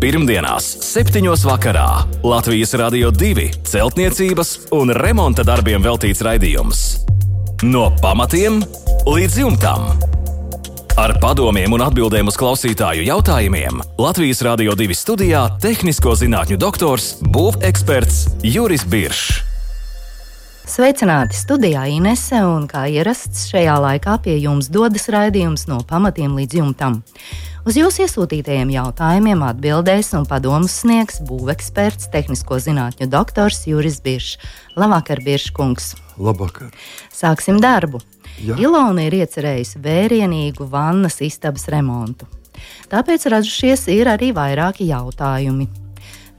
Pirmdienās, 7. vakarā Latvijas Rādio 2 celtniecības un remonta darbiem veltīts raidījums. No pamatiem līdz jumtam. Ar padomiem un atbildēm uz klausītāju jautājumiem Latvijas Rādio 2 studijā - tehnisko zinātņu doktors, būveksperts Juris Biršs. Sveicināti studijā Inese un kā ierasts šajā laikā pie jums dodas raidījums no pamatiem līdz jumtam. Uz jūsu iesūtītajiem jautājumiem atbildēs un padomus sniegs būveksperts, tehnisko zinātņu doktors Juris Biršs. Labvakar, Birškungs! Labvakar! Sāksim darbu! Jā. Ilona ir iecerējusi vērienīgu vannas istabas remontu. Tāpēc radušies ir arī vairāki jautājumi.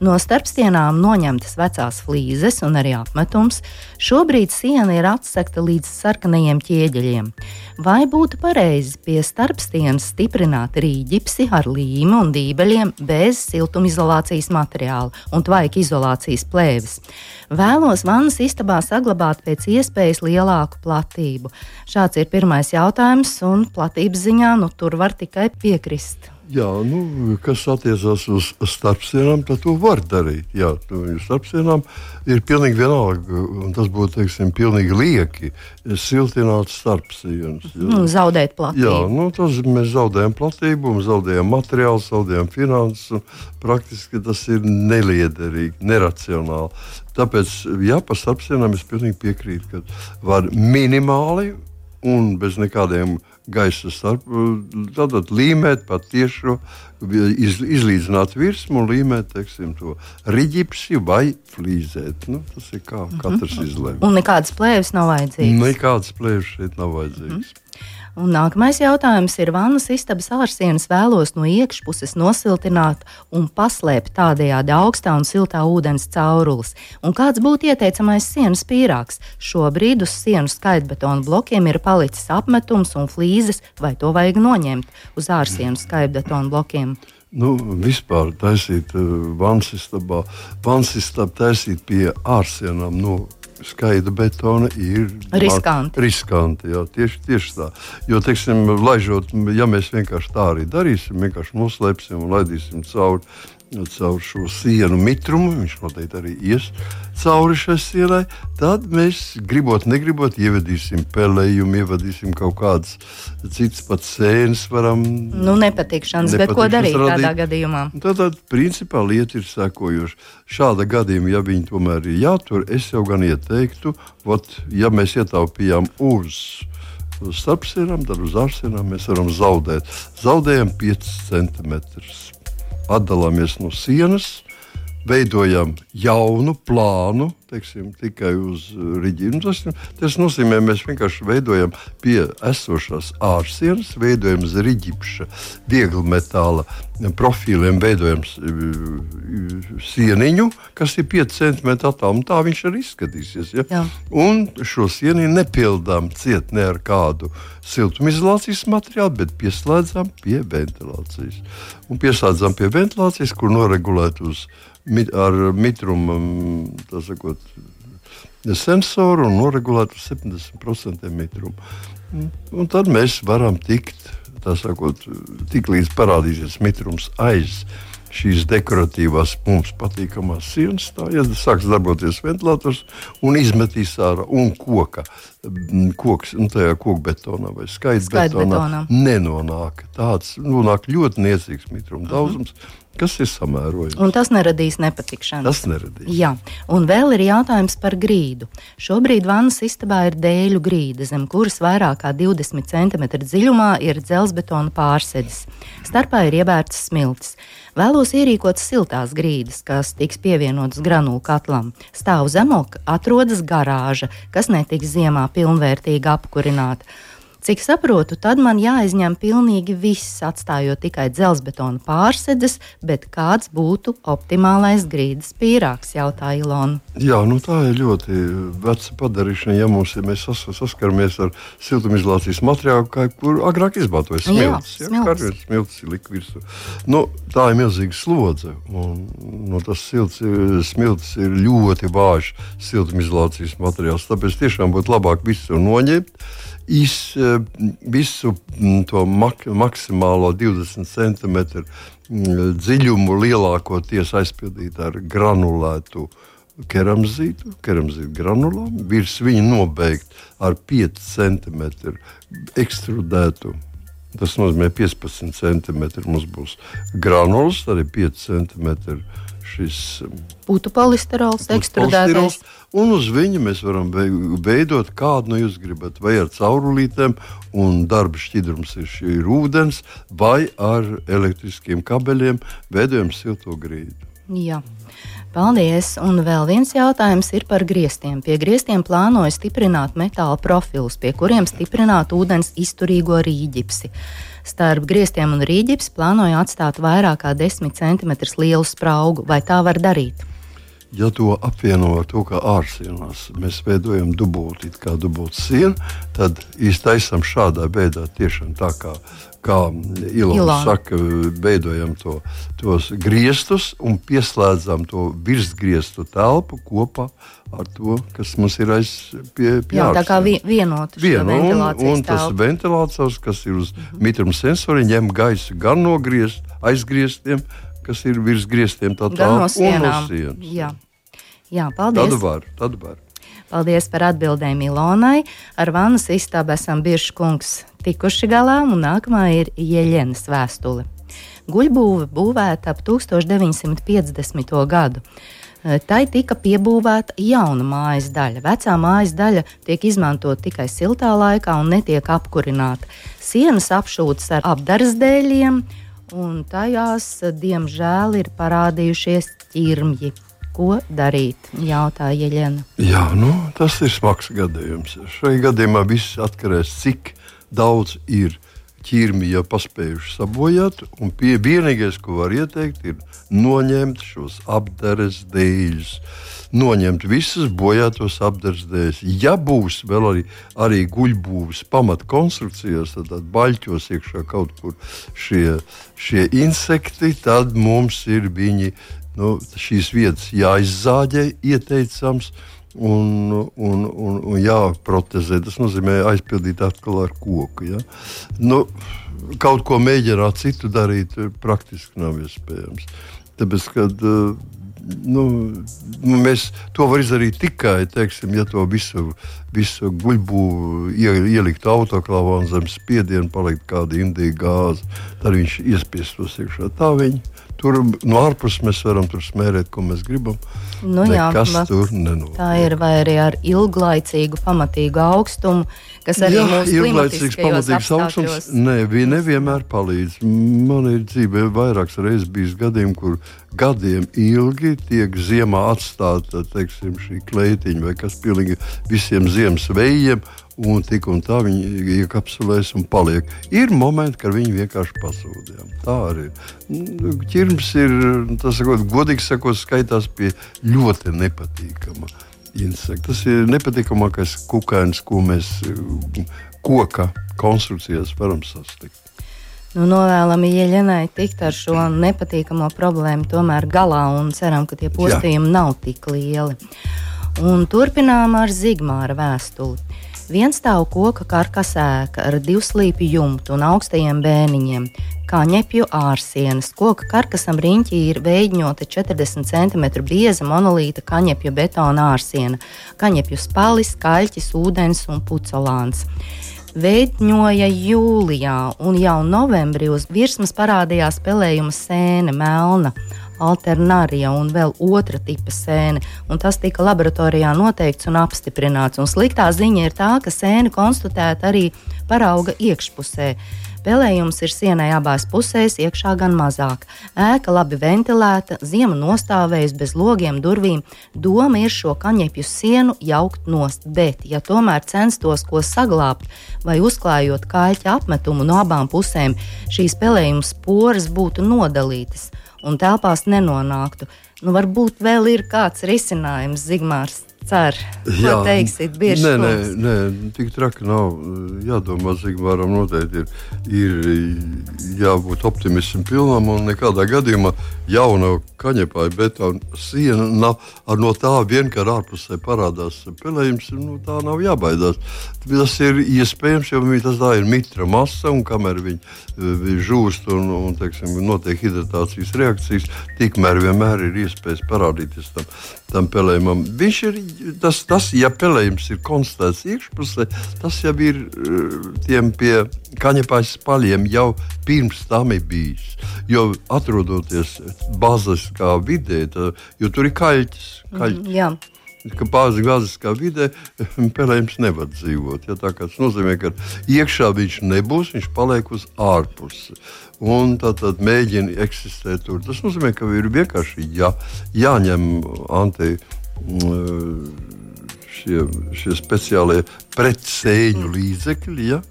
No starpstienām noņemtas vecās flīzes un arī apmetums. Šobrīd siena ir atsekta līdz sarkanajiem ķieģeļiem. Vai būtu pareizi pie starpstienas stiprināt rīģipsi ar līmu un dībeļiem bez siltumizolācijas materiāla un tvaika izolācijas plēves? Vēlos vannas istabā saglabāt pēc iespējas lielāku platību. Šāds ir pirmais jautājums, un platības ziņā nu, tur var tikai piekrist. Jā, nu, kas attiecās uz starpsienām, tad to var darīt. Jā, starpsienām ir pilnīgi vienalga, un tas būtu teiksim, pilnīgi lieki siltināt starpsienas. Nu, zaudēt platību. Jā, nu, tas mēs zaudējam platību, zaudējam materiālu, zaudējam finanses. Praktiski tas ir neliederīgi, neracionāli. Tāpēc, jā, par starpsienām es pilnīgi piekrītu, ka var minimāli un bez nekādiem gaisa starp, tātad līmēt pat tieši iz, izlīdzināt virsmu un līmēt teiksim, to riģipsi vai flīzēt. Nu, tas ir kā katrs izlemj. Un nekādas plēves nav vajadzīgas. Nekādas plēves šeit nav vajadzīgas. Mm. Un nākamais jautājums ir, vannas istabas ārsienas vēlos no iekšpuses nosiltināt un paslēpt tādējādi augstā un siltā ūdens caurules. Un kāds būtu ieteicamais sienas pīrāgs? Šobrīd uz sienu skaitbetonu blokiem ir palicis apmetums un flīzes, vai to vajag noņemt uz ārsienu skaitbetonu blokiem? Nu, vispār taisīt uh, vannas istabā, vannas istabā taisīt pie ārsienām. Nu, skaita betona ir riskanti. riskanti jā, tieši, tieši tā. Jo, teiksim, laižot, ja mēs vienkārši tā arī darīsim, vienkārši noslēpsim un laidīsim cauri caur šo sienu mitrumu, viņš noteikti arī ies cauri šai sienai, tad mēs gribot, negribot, ievedīsim pelējumu, ievedīsim kaut kādas citas pat sēnes. Varam, nu, nepatikšanas, bet ko darīt radīt. tādā gadījumā? Tad, tad, principā, lieta ir sekojoša. Šāda gadījuma, ja viņi tomēr ir jātur, es jau gan ieteiktu, ot, ja mēs ietaupījām uz starpsienām, tad uz ārsienām mēs varam zaudēt. Zaudējam 5 centimetrus atdalāmies no sienas, veidojam jaunu plānu, teiksim, tikai uz rīģiem. Tas, tas nozīmē, ka mēs vienkārši veidojam pie esošās ārsienas, veidojam uz rīģipša viegla metāla profiliem, veidojam sieniņu, kas ir 5 cm attālumā. Tā viņš arī izskatīsies. Ja? Jā. Un šo sieniņu nepildām ciet ne ar kādu siltumizolācijas materiālu, bet pieslēdzam pie ventilācijas. Un pieslēdzam pie ventilācijas, kur noregulēt uz mit, ar mitrumu sakot, sensoru un noregulēt uz 70% mitrumu. Un tad mēs varam tikt, sakot, tik līdz parādīsies mitrums aiz šīs dekoratīvās, mums patīkamās sienas, tā sāks darboties ventilators un izmetīs ārā un koka. Koks, nu, tajā koku betonā vai skaidrs betonā nenonāk. Tāds nonāk ļoti niecīgs mitruma daudzums. Uh -huh kas ir samērojams. Un tas neradīs nepatikšanu. Tas neradīs. Jā, un vēl ir jautājums par grīdu. Šobrīd vannas istabā ir dēļu grīda, zem kuras vairāk kā 20 cm dziļumā ir dzelzbetona pārsēdis. Starpā ir iebērtas smiltis. Vēlos ierīkot siltās grīdas, kas tiks pievienotas granulu katlam. Stāv zemok, atrodas garāža, kas netiks ziemā pilnvērtīgi apkurināta. Cik saprotu, tad man jāizņem pilnīgi viss, atstājot tikai dzelzbetona pārsēdes, bet kāds būtu optimālais grīdas pīrāgs, jautāja Ilona. Jā, nu tā ir ļoti veca padarīšana, ja mums, ja mēs sas, saskaramies ar siltumizolācijas materiālu, kā, kur agrāk izmantoja smilts. Jā, jā, smilts. smilts ir likvids. Nu, tā ir milzīga slodze, un nu, tas silts, smilts ir ļoti vājš siltumizolācijas materiāls, tāpēc tiešām būtu labāk visu noņemt iz, visu to mak maksimālo 20 centimetru dziļumu lielākoties aizpildīt ar granulētu keramzītu, keramzītu granulām, virs viņa nobeigt ar 5 centimetru ekstrudētu. Tas nozīmē 15 centimetri mums būs granulas, arī 5 centimetri šis putu polisterols, ekstrudētais. Un uz viņa mēs varam veidot kādu no nu jūs gribat. Vai ar caurulītēm, un darba šķidrums ir, ir ūdens, vai ar elektriskiem kabeļiem veidojam silto grīdu. Jā. Paldies! Un vēl viens jautājums ir par griestiem. Pie griestiem plānoja stiprināt metāla profilus, pie kuriem stiprināt ūdens izturīgo rīģipsi. Starp griestiem un rīģipsi plānoja atstāt vairāk kā 10 cm lielu spraugu. Vai tā var darīt? Ja to apvieno ar to, ka ārsienās mēs veidojam dubultī, kā dubultā siena, tad iztaisam šādā veidā tiešām tā kā, kā Ilona saka, veidojam to, tos griestus un pieslēdzam to virsgriestu telpu kopā ar to, kas mums ir aiz pie, pie Jā, tā kā vienot Vienu, un, un tas telpu. ventilators, kas ir uz mm -hmm. mitruma sensori, ņem gaisu gan no griezt, aizgrieztiem, kas ir virs griestiem, tā tā no sienām. Jā. Jā, paldies. Tad var, tad var. Paldies par atbildēm Ilonai. Ar vannas istabu esam bieži kungs tikuši galā, un nākamā ir Ieļenas vēstule. Guļbūve būvēta ap 1950. gadu. Tai tika piebūvēta jauna mājas daļa. Vecā mājas daļa tiek izmantota tikai siltā laikā un netiek apkurināta. Sienas apšūtas ar apdars dēļiem, un tajās, diemžēl, ir parādījušies ķirmji. Ko darīt? Jautāja Jeļena. Jā, nu, tas ir smags gadījums. Šai gadījumā viss atkarīgs, cik daudz ir ķirmi jau paspējuši sabojāt. Pie, vienīgais, ko var ieteikt, ir noņemt šos apdares dēļus. Noņemt visus bojātos apdares dēļus. Ja būs vēl arī, arī guļbūves pamatkonstrukcijās, tad, tad baļķos iekšā kaut kur šie, šie insekti, tad mums ir viņi. Nu, šīs vietas jāizzāģē, ieteicams, un, un, un, un jāprotezē. Tas nozīmē aizpildīt atkal ar koku. Ja? Nu, kaut ko mēģināt citu darīt, praktiski nav iespējams. Tāpēc, kad, nu, nu, mēs to varam izdarīt tikai, teiksim, ja to visu, visu guļbūvu ielikt autoklāvā un zem spiediena palikt kāda indīga gāze, tad viņš iespiestos iekšā. Tā viņi Tur no ārpuses mēs varam smērēt, ko mēs gribam. Nu, jā, kas tur nenotiek. Tā ir vai arī ar ilglaicīgu, pamatīgu augstumu, kas arī jā, mūsu ilglaicīgs, pamatīgs augstums. Nē, bija nevienmēr palīdz. Man ir dzīvē vairākas reizes bijis gadījumi, kur gadiem ilgi tiek ziemā atstāta teiksim, šī kleitiņa vai kas pilnīgi visiem ziemas vējiem un tik un tā viņi iekapsulēs un paliek. Ir momenti, kad viņi vienkārši pazūd. Tā arī ir. Ķirms ir, tas sakot, godīgi sakot, skaitās pie ļoti nepatīkama insekta. Tas ir nepatīkamākais kukainis, ko mēs koka konstrukcijās varam sasniegt. Nu, novēlam Ieļenai tikt ar šo nepatīkamo problēmu tomēr galā un ceram, ka tie postījumi Jā. nav tik lieli. Un turpinām ar Zigmāra vēstuli. Vienstāvu koka karkas ēka ar divslīpju jumtu un augstajiem bēniņiem, kā ņepju ārsienas. Koka karkasam riņķī ir veidņota 40 cm bieza monolīta kaņepju betona ārsiena, kaņepju spalis, kaļķis, ūdens un pucelāns veidņoja jūlijā, un jau novembrī uz virsmas parādījās pelējuma sēne, melna alternārija un vēl otra tipa sēne, tas tika laboratorijā noteikts un apstiprināts. Un sliktā ziņa ir tā, ka sēne konstatēta arī parauga iekšpusē. Pelējums ir sienai abās pusēs, iekšā gan mazāk. Ēka labi ventilēta, ziema nostāvējusi bez logiem, durvīm. Doma ir šo kaņepju sienu jaukt nost, bet, ja tomēr censtos ko saglabāt vai uzklājot kāļķa apmetumu no abām pusēm, šīs pelējuma sporas būtu nodalītas un telpās nenonāktu. Nu, varbūt vēl ir kāds risinājums, Zigmārs. Cer. Jā, Ko teiksit, bieži nē, nē, nē, tik traki nav. Jādomā, Zigmāram noteikti ir, ir jābūt optimistam pilnam un nekādā gadījumā jauna kaņepāja betona siena nav ar no tā vien, ka ārpusē parādās pelējums, nu, tā nav jābaidās. Tas ir iespējams, jo tas tā ir mitra masa un kamēr viņi žūst un, un teiksim, notiek hidratācijas reakcijas, tikmēr vienmēr ir iespējas parādīties tam, tam pelējumam. Viņš ir tas, tas, ja pelējums ir konstatēts iekšpusē, tas jau ir eh, tiem pie kaņepājas paļiem jau pirms tam ir bijis. Jo atrodoties baziskā vidē, tā, jo tur ir kaļķis. kaļķis. Mm, jā ka bāziskā vidē pelējums nevar dzīvot. Ja, tas nozīmē, ka iekšā viņš nebūs, viņš paliek uz ārpusi. Un tā tad mēģina eksistēt tur. Tas nozīmē, ka ir vienkārši jā, jāņem anti šie, šie speciālie pretsēņu līdzekļi. Ja?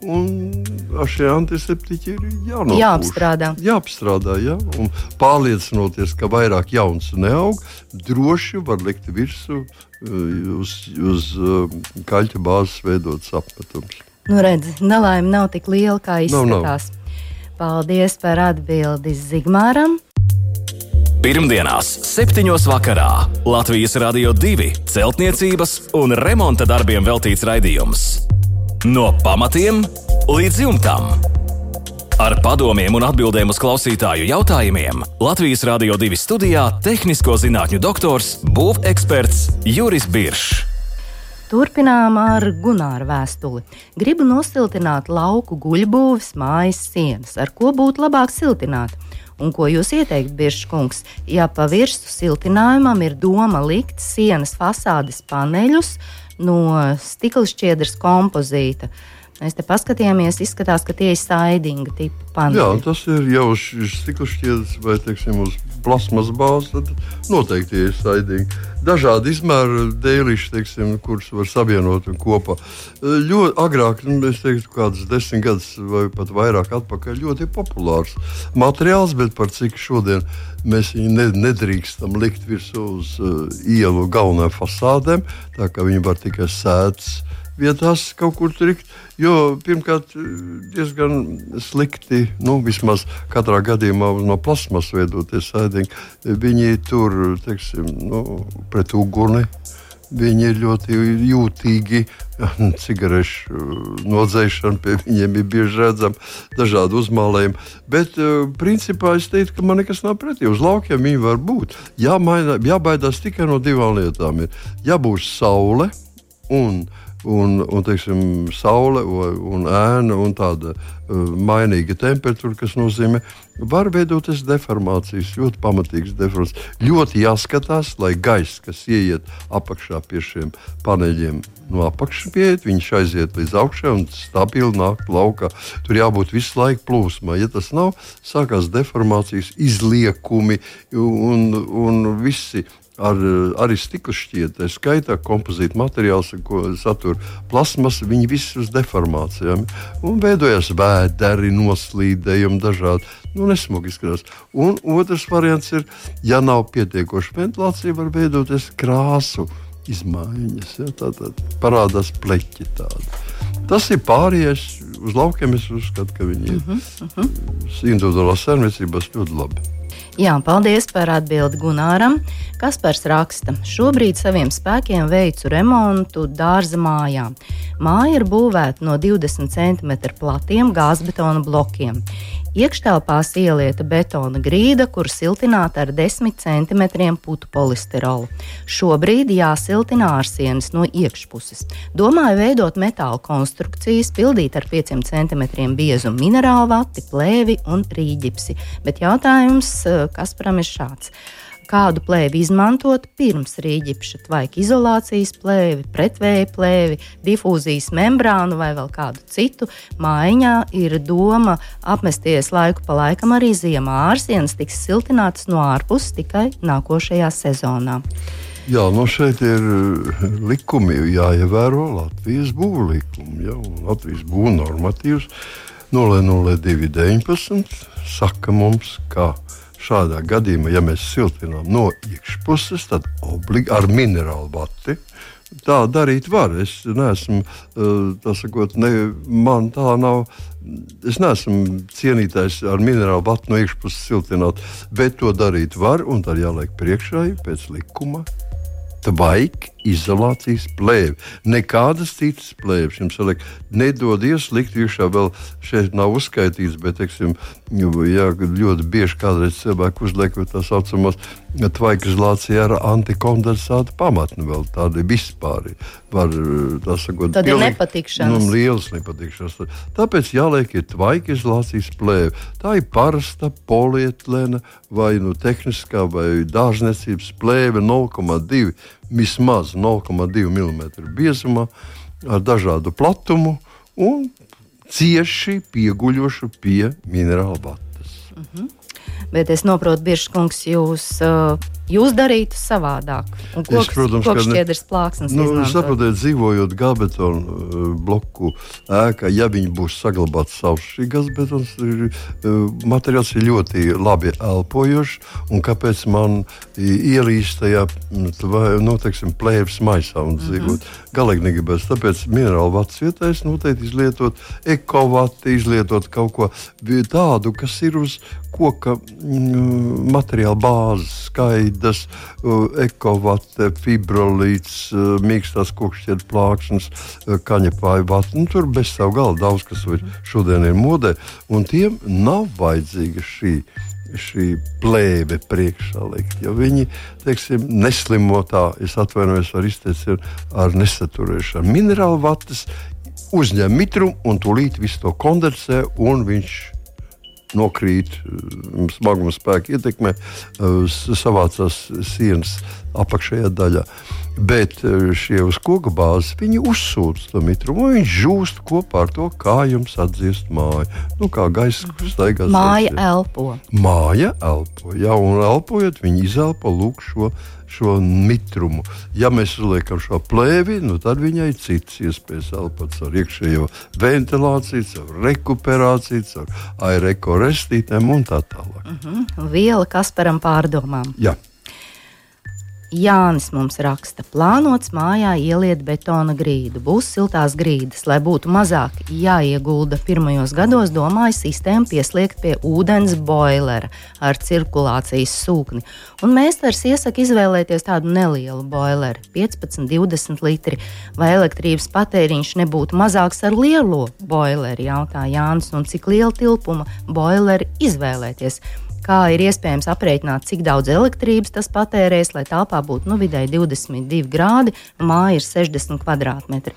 Un šie antiseptiķi ir jānopūš. jāapstrādā. Jāapstrādā, jā. Un pārliecinoties, ka vairāk jauns neaug, droši var likt virsū uz, uz kaļķa bāzes veidots apmetums. Nu, redz, nelaime nav tik liela, kā izskatās. Nav, nav. Paldies par atbildi Zigmāram. Pirmdienās, 7. vakarā Latvijas Rādio 2 celtniecības un remonta darbiem veltīts raidījums. No pamatiem līdz jumtam. Ar padomiem un atbildēm uz klausītāju jautājumiem Latvijas Rādio 2 studijā - tehnisko zinātņu doktors, būveksperts Juris Biršs. Turpinām ar Gunāra vēstuli. Gribu nosiltināt lauku guļbūves mājas sienas. Ar ko būtu labāk siltināt? Un ko jūs ieteikt, Biržkungs, ja pa virsmu siltinājumam ir doma likt sienas fasādes paneļus no stikla šķiedras kompozīta? Mēs te paskatījāmies, izskatās, ka tie ir saidinga tipa paneļi. Jā, tas ir jau stikla šķiedras vai, teiksim, uz plasmas bāzes, tad noteikti ir saidīgi. Dažādi izmēri dēlīši, teiksim, kurus var savienot kopā. Ļoti agrāk, nu, es teiktu, kādas desmit gadus vai pat vairāk atpakaļ, ļoti populārs materiāls, bet par cik šodien mēs viņu nedrīkstam likt virsū uz uh, ielu galvenajām fasādēm, tā ka viņi var tikai sēdēt vietās kaut kur trikt. Jo pirmkārt, diezgan slikti, nu, vismaz katrā gadījumā no plasmas veidoties sēdiņi. Viņi tur, teiksim, nu, pret uguni. Viņi ir ļoti jūtīgi. Cigarešu nodzēšana pie viņiem ir bieži redzama, dažādi uzmālējumi. Bet, principā, es teiktu, ka man nekas nav pretī. Uz laukiem viņi var būt. Jāmaina, jābaidās tikai no divām lietām. Ir jābūt saule un un, un teiksim, saule un ēna un tāda uh, mainīga temperatūra, kas nozīmē, var veidoties deformācijas, ļoti pamatīgas deformācijas. Ļoti jāskatās, lai gaiss, kas ieiet apakšā pie šiem paneļiem, no apakšas pieiet, viņš aiziet līdz augšai un stabili nāk laukā. Tur jābūt visu laiku plūsmai. Ja tas nav, sākās deformācijas, izliekumi un, un visi ar, arī stikla šķietē, skaitā kompozīta materiāls, ko satur plasmas, viņi visi uz deformācijām. Un veidojas vēderi, noslīdējumi dažādi. Nu, nesmugi izskatās. Un otrs variants ir, ja nav pietiekoša ventilācija, var veidoties krāsu izmaiņas. Ja, Tātad parādās pleķi tādi. Tas ir pārējais uz laukiem. Es uzskatu, ka viņi ir uh -huh, uh -huh. individuālās saimniecībās ļoti labi. Jā, paldies par atbildi Gunāram. Kaspars raksta, šobrīd saviem spēkiem veicu remontu dārza mājā. Māja ir būvēta no 20 cm platiem gāzbetona blokiem. Iekštelpās ielieta betona grīda, kur siltināta ar 10 cm putu polisterolu. Šobrīd jāsiltina ārsienas no iekšpuses. Domāju veidot metāla konstrukcijas, pildīt ar 5 cm biezu minerālu vati, plēvi un rīģipsi. Bet jautājums eh, Kasparam ir šāds kādu plēvi izmantot pirms rīģipša tvaika izolācijas plēvi, pretvēja plēvi, difūzijas membrānu vai vēl kādu citu. Mājiņā ir doma apmesties laiku pa laikam arī ziemā. Ārsienas tiks siltinātas no ārpuses tikai nākošajā sezonā. Jā, nu šeit ir eh, likumi jāievēro Latvijas būvlikumi. Ja, Latvijas būvnormatīvs 00219 saka mums, ka šādā gadījumā, ja mēs siltinām no iekšpuses, tad obligāti ar minerālu vati. Tā darīt var. Es neesmu, tā sakot, ne, man tā nav. Es neesmu cienītājs ar minerālu vatu no iekšpuses siltināt, bet to darīt var un tad jāliek priekšā pēc likuma. Tvaika izolācijas plēve. Nekādas citas plēves jums liek. Nedodies likt iekšā vēl šeit nav uzskaitīts, bet, teiksim, jā, ļoti bieži kādreiz cilvēki uzliek tā saucamās tvaika izolācija ar antikondensātu pamatni vēl tādi vispār. Var, tā sakot, Tad pilnīgi, ir nepatikšanas. Nu, lielas nepatikšanas. Tāpēc jāliek ir tvaika izolācijas plēve. Tā ir parasta polietlēna vai nu tehniskā vai dārzniecības plēve 0,2 vismaz 0,2 mm biezumā, ar dažādu platumu un cieši pieguļošu pie minerāla batas. Uh mhm. Bet es saprotu, Biržkungs, jūs, jūs darītu savādāk. Un koks, es, protams, ka šķiedrs plāksnes. Nu, saprotiet, dzīvojot gābetonu bloku ēkā, ja viņi būs saglabāti savs, šī gāzbetons materiāls ir ļoti labi elpojošs. Un kāpēc man ielīst tajā, nu, teiksim, plēves maisā un dzīvot? Mm -hmm. Galīgi negribēs. Tāpēc minerālu vats vietējais noteikti izlietot ekovati, izlietot kaut ko tādu, kas ir uz koka mm, materiāla bāzes, skaidrs, ekovate, fibrolīts, mīkstās kokšķietu plāksnes, kaņepāju vati. Nu, tur bez savu galdu daudz, kas šodien ir modē, un tiem nav vajadzīga šī šī plēve priekšā likt. Jo viņi teiksim, neslimo tā, es atvainojos, var izteikt ar nesaturēšanu. Minerālu vatas uzņem mitrumu un tūlīt visu to kondensē, un viņš nokrīt mm, smaguma spēka ietekmē, eh, savācās sienas apakšējā daļā. Bet eh, šie uz koka bāzes viņi uzsūc to mitrumu, un viņš žūst kopā ar to, kā jums atdziest māju. Nu, kā gaisa staigās. Māja elpo. Māja elpo, jā, un elpojot, viņi izelpo lūk šo šo mitrumu. Ja mēs uzliekam šo plēvi, nu, tad viņai ir citas iespējas elpot ar iekšējo ventilāciju, caur rekuperāciju, caur aerekorestītēm un tā tālāk. Uh mhm. -huh. Viela Kasparam pārdomām. Jā. Jānis mums raksta, plānots mājā ieliet betona grīdu. Būs siltās grīdas, lai būtu mazāk jāiegulda. Pirmajos gados domāju sistēmu pieslēgt pie ūdens boilera ar cirkulācijas sūkni. Un mēsters iesaka izvēlēties tādu nelielu boileru, 15-20 litri. Vai elektrības patēriņš nebūtu mazāks ar lielo boileru, jautā Jānis, un cik liela tilpuma boileri izvēlēties kā ir iespējams aprēķināt, cik daudz elektrības tas patērēs, lai telpā būtu nu, vidēji 22 grādi, māja ir 60 kvadrātmetri.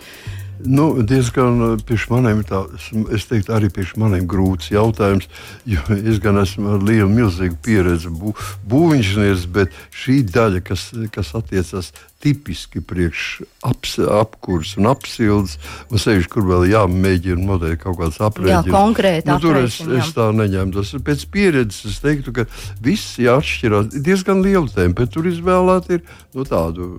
Nu, diezgan uh, priekš maniem tāds, es teiktu, arī priekš maniem grūts jautājums, jo es gan esmu ar lielu, milzīgu pieredzi bū, būvniecības, bet šī daļa, kas, kas attiecas tipiski priekš aps, apkurs un apsildes, un sevišķi, kur vēl jāmēģina modelēt kaut kādas aprēķinas. Jā, konkrēti. Nu, tur es, es tā neņēmu. Tas pēc pieredzes es teiktu, ka viss jāatšķirās. Diezgan liela temperatūra izvēlēta ir nu, tādu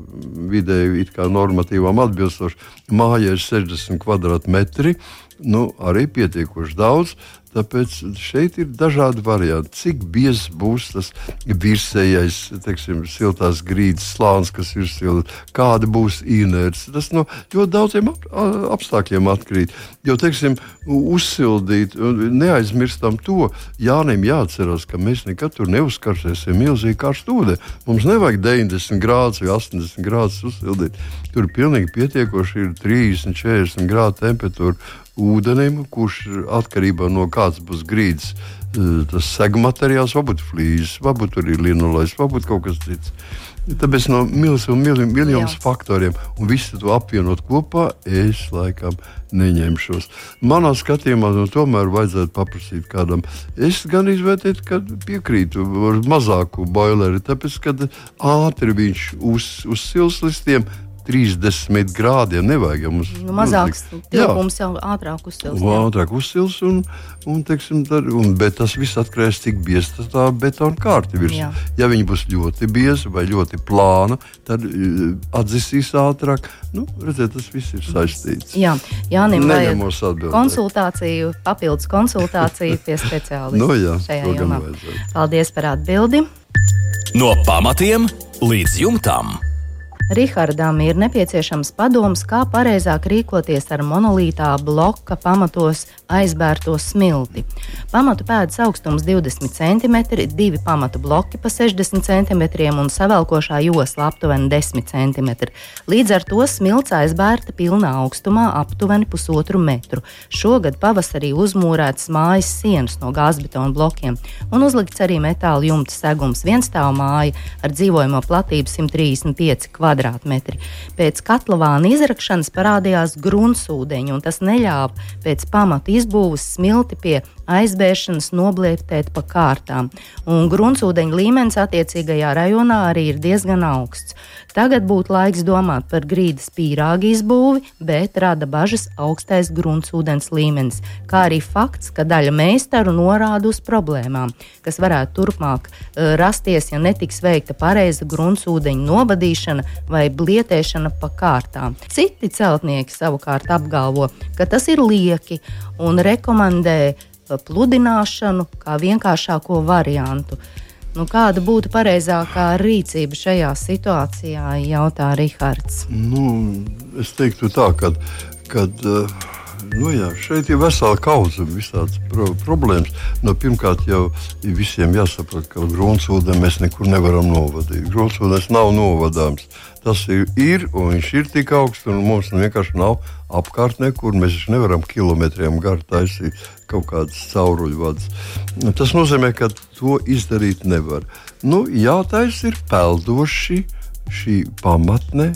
vidēju normatīvām atbilstoši. Māja ir 60 kvadrātmetri. Nu, arī pietiekoši daudz. Tāpēc šeit ir dažādi varianti. Cik biezs būs tas virsējais, teiksim, siltās grīdas slānis, kas ir silts, kāda būs inerce. Tas no ļoti daudziem ap, apstākļiem atkarīgs. Jo, teiksim, uzsildīt, neaizmirstam to, Jānim jāatcerās, ka mēs nekad tur neuzkarsēsim milzīgi karstu ūdeni. Mums nevajag 90 grādus vai 80 grādus uzsildīt. Tur pilnīgi pietiekoši ir 30, 40 grādu temperatūra ūdenim, kurš atkarībā no kāds būs grīdas, eh, tas segmateriāls, varbūt flīzes, varbūt tur ir linolais, varbūt kaut kas cits. Tāpēc no miljoniem faktoriem, un visu to apvienot kopā, es laikam neņemšos. Manā skatījumā nu, tomēr vajadzētu paprasīt kādam. Es gan izvērtēju, ka piekrītu ar mazāku boileri, tāpēc, ka ātri viņš uz, uz silslistiem 30 grādiem. Nevajag mums nu, mazāks tilpums jau ātrāk uzsils. Jā. Ātrāk uzsils un, un, teiksim, dar, un, bet tas viss atkarīgs cik bieza tā betona kārta virs. Jā. Ja viņi būs ļoti bieza vai ļoti plāna, tad uh, atzisīs ātrāk. Nu, redziet, tas viss ir saistīts. Jā, Jānim vajag konsultāciju, papildus konsultāciju pie speciālista. no, jā, šajā jomā. Paldies par atbildi. No pamatiem līdz jumtam. Rihardam ir nepieciešams padoms, kā pareizāk rīkoties ar monolītā bloka pamatos aizbērto smilti. Pamatu pēdas augstums 20 cm, divi pamatu bloki pa 60 cm un savelkošā josla aptuveni 10 cm. Līdz ar to smilts aizbērta pilnā augstumā aptuveni pusotru metru. Šogad pavasarī uzmūrētas mājas sienas no gāzbetona blokiem un uzlikts arī metāla jumta segums. Vienstāvu māja ar dzīvojamo platību 135 km kvadrātmetri. Pēc katlavāna izrakšanas parādījās gruntsūdeņi, un tas neļāva pēc pamata izbūves smilti pie aizbēšanas noblietēt pa kārtām. Un gruntsūdeņa līmenis attiecīgajā rajonā arī ir diezgan augsts. Tagad būtu laiks domāt par grīdas pīrāgu izbūvi, bet rada bažas augstais gruntsūdens līmenis, kā arī fakts, ka daļa meistaru norāda uz problēmām, kas varētu turpmāk uh, rasties, ja netiks veikta pareiza gruntsūdeņa novadīšana vai blietēšana pa kārtām. Citi celtnieki savukārt apgalvo, ka tas ir lieki un rekomendē pludināšanu kā vienkāršāko variantu. Nu, kāda būtu pareizākā rīcība šajā situācijā, jautā Rihards? Nu, es teiktu tā, ka. Uh, nu jā, šeit ir vesela kauza visādas pro problēmas. Nu, pirmkārt, jau visiem jāsaprot, ka gruntsūdeni mēs nekur nevaram novadīt. Gruntsūdens nav novadāms. Tas ir, ir un viņš ir tik augsts, un mums vienkārši nav apkārt nekur. Mēs nevaram kilometriem garu taisīt kaut kādas cauruļvadas. Nu, tas nozīmē, ka to izdarīt nevar. Nu, jātaisa ir peldoši šī pamatne.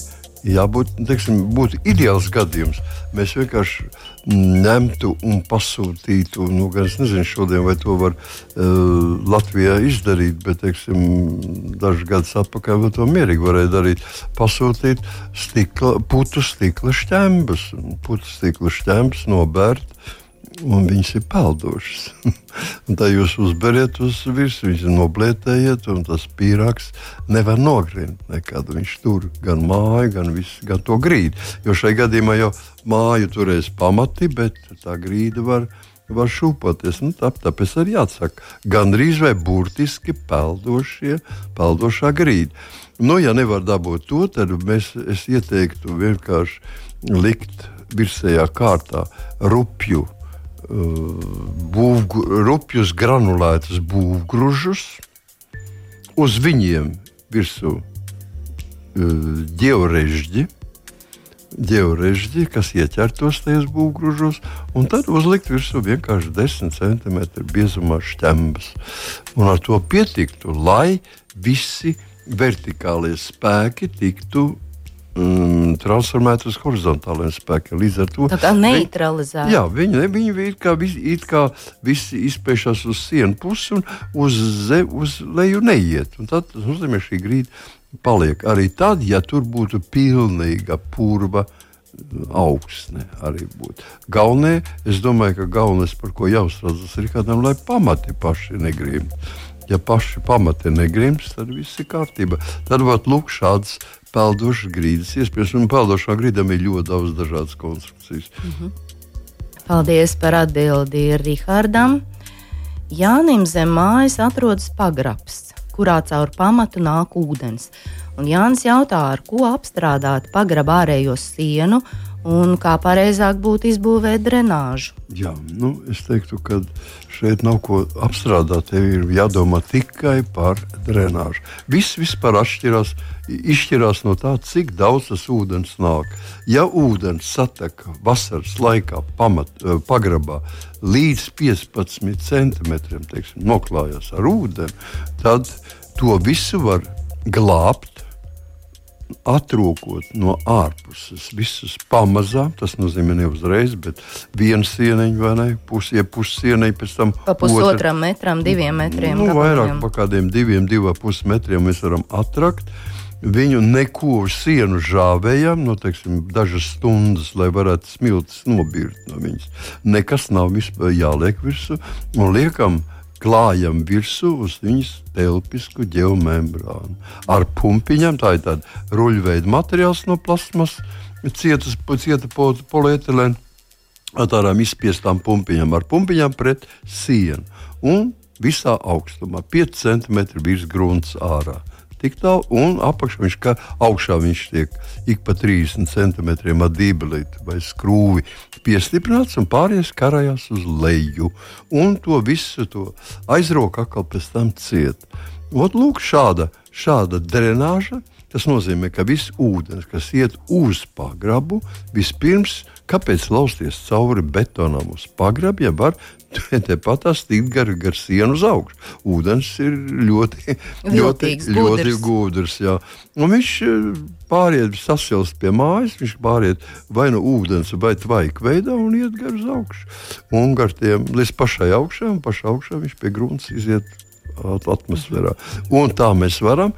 Jābūt teiksim, ideāls gadījums. Mēs vienkārši ņemtu un pasūtītu, nu, gan es nezinu, šodien, vai to var uh, Latvijā izdarīt, bet teiksim, dažus gadus atpakaļ to mierīgi varēja darīt. Pasūtīt stikla, putu stikla šķembas, putu stikla šķembas nobērt un viņas ir peldošas. tā jūs uzberiet uz virsmu, viņas noblētējiet, un tas pīrāgs nevar nogriezt nekad. Viņš tur gan māju, gan, visu, gan to grīdu. Jo šai gadījumā jau māju turēs pamati, bet tā grīda var. Var šūpoties. Nu, tā, tāpēc arī jāsaka, gandrīz vai burtiski peldošie, peldošā grīda. Nu, ja nevar dabūt to, tad mēs, es ieteiktu vienkārši likt virsējā kārtā rupju būvgu, rupjus granulētus būvgrūžus, uz viņiem virsū ģeorežģi, ģeorežģi, kas ieķertos tajos būvgrūžos, un tad uzlikt virsū vienkārši 10 cm biezumā šķembas. Un ar to pietiktu, lai visi vertikālie spēki tiktu mm, transformēt uz horizontāliem spēkiem. Līdz ar to tā kā neutralizēt. Jā, viņi, viņi it kā, it kā visi izpēšas uz sienu pusi un uz, ze, uz leju neiet. Un tad tas nozīmē, ka šī grīda paliek arī tad, ja tur būtu pilnīga purva. Augsne arī būtu. Galvenais, es domāju, ka galvenais, par ko jāuztraucas, ir kādam, lai pamati paši negrib. Ja paši pamati negrims, tad viss ir kārtībā. Tad var lūk šādas peldošas grīdas iespējas, un peldošā grīdam ir ļoti daudz dažādas konstrukcijas. Mm -hmm. Paldies par atbildi Rihardam. Jānim zem mājas atrodas pagrabs, kurā caur pamatu nāk ūdens. Un Jānis jautā, ar ko apstrādāt pagraba ārējo sienu un kā pareizāk būtu izbūvēt drenāžu. Jā, nu, es teiktu, ka šeit nav ko apstrādāt. Tev ir jādomā tikai par drenāžu. Viss vispār atšķirās, izšķirās no tā, cik daudz tas ūdens nāk. Ja ūdens satek vasaras laikā pamat, eh, pagrabā līdz 15 centimetriem teiksim, noklājās ar ūdeni, tad to visu var glābt atrūkot no ārpuses visus pamazām, tas nozīmē ne uzreiz, bet viena sieniņa vai ne, pusi, ja pussieniņa pēc tam. Pa pusotram otra, metram, diviem metriem. Nu, vairāk pa kādiem diviem, divu pus metriem mēs varam atrakt. Viņu neko uz sienu žāvējam, nu, teiksim, dažas stundas, lai varētu smiltis nobirt no viņas. Nekas nav vispār jāliek virsū un liekam klājam virsū uz viņas telpisku geomembrānu. Ar pumpiņām tā ir tāda ruļveida materiāls no plasmas, cietas, cieta polietilēna, ar tādām izspiestām pumpiņām, ar pumpiņām pret sienu. Un visā augstumā, 5 cm virs grunts ārā tik tālu, un apakšā viņš, kā, augšā viņš tiek ik pa 30 centimetriem ar dībelīti vai skrūvi piestiprināts, un pārējais karājās uz leju. Un to visu to aizroka atkal pēc tam ciet. Ot, lūk, šāda, šāda drenāža. Tas nozīmē, ka viss ūdens, kas iet uz pagrabu, vispirms, kāpēc lausties cauri betonam uz pagrabu, ja var Tepat tikt gar, gar sienu uz augšu. Ūdens ir ļoti, ļoti, ļoti gudrs. Viņš eh, pāriet, sasilst pie mājas, viņš pāriet vai nu ūdens, vai tvaika veidā un iet gar uz augšu. Un gar tiem līdz pašai augšai, un pašā augšā viņš pie grunts iziet atmosfērā. Un tā mēs varam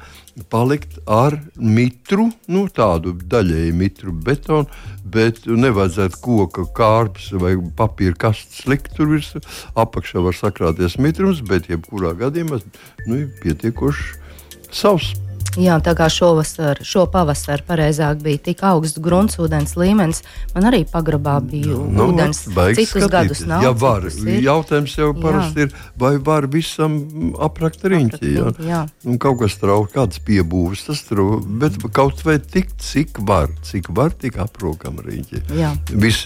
palikt ar mitru, nu, tādu daļēju mitru betonu, bet nevajadzētu koka kārpus vai papīra kastes likt tur virsū. Apakšā var sakrāties mitrums, bet jebkurā gadījumā nu, ir pietiekoši savs. Jā, tā kā šovasar, šo pavasaru pareizāk bija tik augsts gruntsūdens līmenis, man arī pagrabā bija nu, ūdens. Citus skatīties. gadus nav. Jā, var. Jautājums jau parasti jā. ir, vai var visam aprakt riņķi. Jā. jā. Un kaut kas trauc, kāds piebūves, tas trauc, bet kaut vai tik, cik var, cik var, tik aprokam riņķi. Jā. Vis,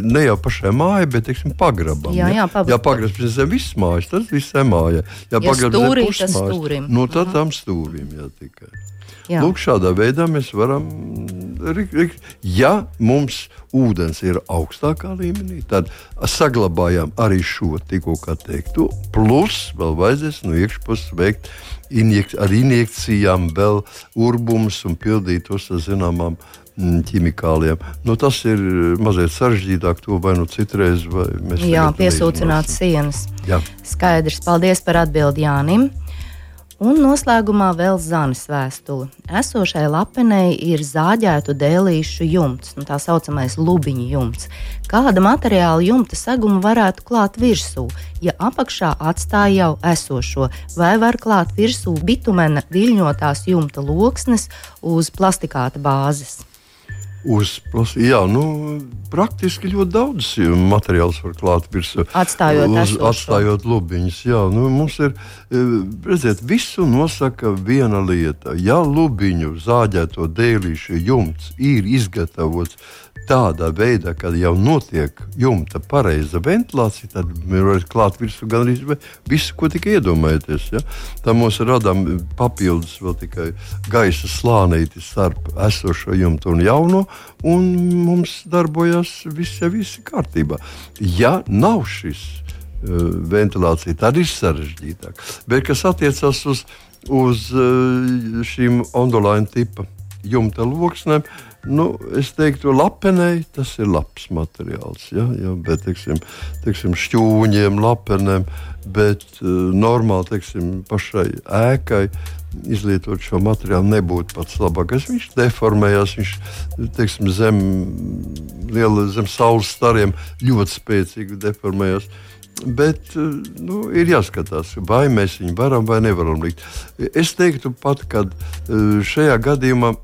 ne jau pašai mājai, bet, teiksim, pagrabam. Jā, jā, pagrabam. Jā, pagrabs pie zem viss mājas, tas visai mājai. Jā, pagrabs zem pusmājas. Nu, tad tam stūrim, jā, tik tikai. Jā. Lūk, šādā veidā mēs varam, ja mums ūdens ir augstākā līmenī, tad saglabājam arī šo tikko teikto. Plus vēl vajadzēs no iekšpuses veikt injek ar injekcijām, vēl urbumus un pildīt tos ar zināmām mm, ķimikāliem. Nu, tas ir mazliet sarežģītāk. To vai nu citreiz, vai mēs Jā, piesūcināt sienas. Jā. Skaidrs. Paldies par atbildi Jānim. Un noslēgumā vēl zāles vēstule. Esošai lapenei ir zāģētu dēlīšu jumts, nu, tā saucamais lubiņu jumts. Kāda materiāla jumta segumu varētu klāt virsū, ja apakšā atstāja jau esošo, vai var klāt virsū bitumena viļņotās jumta loksnes uz plastikāta bāzes? Uz plasmas, jā, nu, praktiski ļoti daudz materiālus var klāt virsū. Atstājot, uz, atstājot lubiņus. Jā, nu, mums ir, e, redziet, visu nosaka viena lieta. Ja lubiņu zāģēto dēlīšu jumts ir izgatavots tādā veidā, ka jau notiek jumta pareiza ventilācija, tad var klāt virsū gan arī visu, ko tikai iedomājaties. Ja? Tā mums radām papildus vēl tikai gaisa slānīti starp esošo jumtu un jauno, un mums darbojas viss jau viss kārtībā. Ja nav šis uh, ventilācija, tad ir sarežģītāk. Bet kas attiecas uz, uz uh, šīm ondulaina tipa jumta loksnēm, uh, Nu, es teiktu, lapenei tas ir labs materiāls. Ja, ja, bet, teiksim, teiksim, šķūņiem, lapenēm, bet uh, normāli teiksim, pašai ēkai izlietot šo materiālu nebūtu pats labākais. Viņš deformējās, viņš teiksim, zem, liela, zem saules stariem ļoti spēcīgi deformējās. Bet uh, nu, ir jāskatās, vai mēs viņu varam vai nevaram likt. Es teiktu, pat, ka uh, šajā gadījumā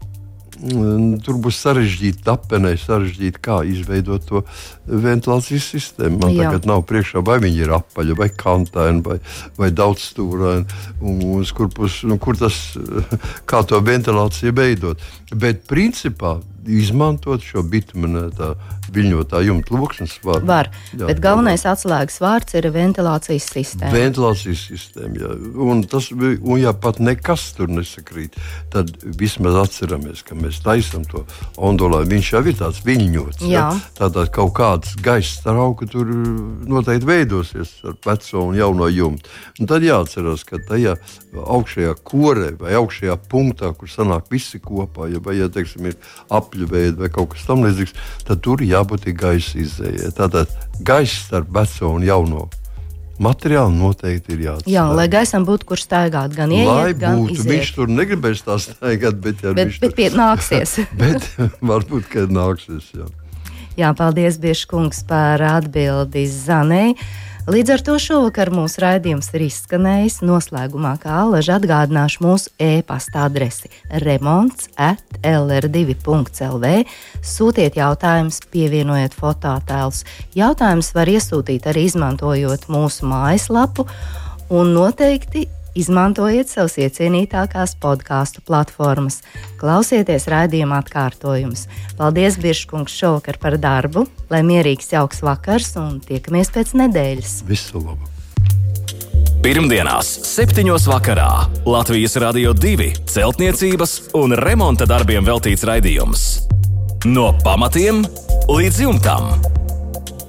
Tur būs sarežģīti tapenē, sarežģīti kā izveidot to ventilācijas sistēmu. Man Jā. tagad nav priekšā, vai viņi ir apaļi, vai kantaini, vai, vai daudzstūraini, un, un kur, pus, nu, kur tas, kā to ventilāciju veidot. Bet principā izmantot šo bituminētā viļņotā jumta loksnes var. Var, jā, bet galvenais var. atslēgas vārds ir ventilācijas sistēma. Ventilācijas sistēma, jā. Un, tas, un ja pat nekas tur nesakrīt, tad vismaz atceramies, ka mēs taisam to ondulāju. Viņš jau ir tāds viļņots. Jā. Jā. Tādā kaut kāds gaisa trauka tur noteikti veidosies ar veco un jauno jumtu. Un tad jāatcerās, ka tajā augšējā korē vai augšējā punktā, kur sanāk visi kopā, ja, vai, ja teiksim, ir apli apļu veidu vai kaut kas tamlīdzīgs, tad tur jābūt gaisa izējai. Tātad gaisa starp veco un jauno materiāli noteikti ir jāatcerās. Jā, lai gaisam būtu kur staigāt, gan ieiet, lai gan būtu. iziet. Viņš tur negribēs tā staigāt, bet, ja Bet, bet pie, nāksies. bet varbūt, ka nāksies. Jā. Jā, paldies, Bieškungs, par atbildi Zanei. Līdz ar to šovakar mūsu raidījums ir izskanējis. Noslēgumā, kā alaži atgādināšu mūsu e-pasta adresi remonds at lr2.lv. Sūtiet jautājumus, pievienojiet fototēlus. Jautājumus var iesūtīt arī izmantojot mūsu mājaslapu un noteikti Izmantojiet savas iecienītākās podkāstu platformas, klausieties raidījuma atkārtojumus. Paldies, Biržkungs, šovakar par darbu, lai mierīgs, jauks vakars un tiekamies pēc nedēļas. Visu labu! Pirmdienās, 7. vakarā Latvijas Rādio 2 celtniecības un remonta darbiem veltīts raidījums. No pamatiem līdz jumtam!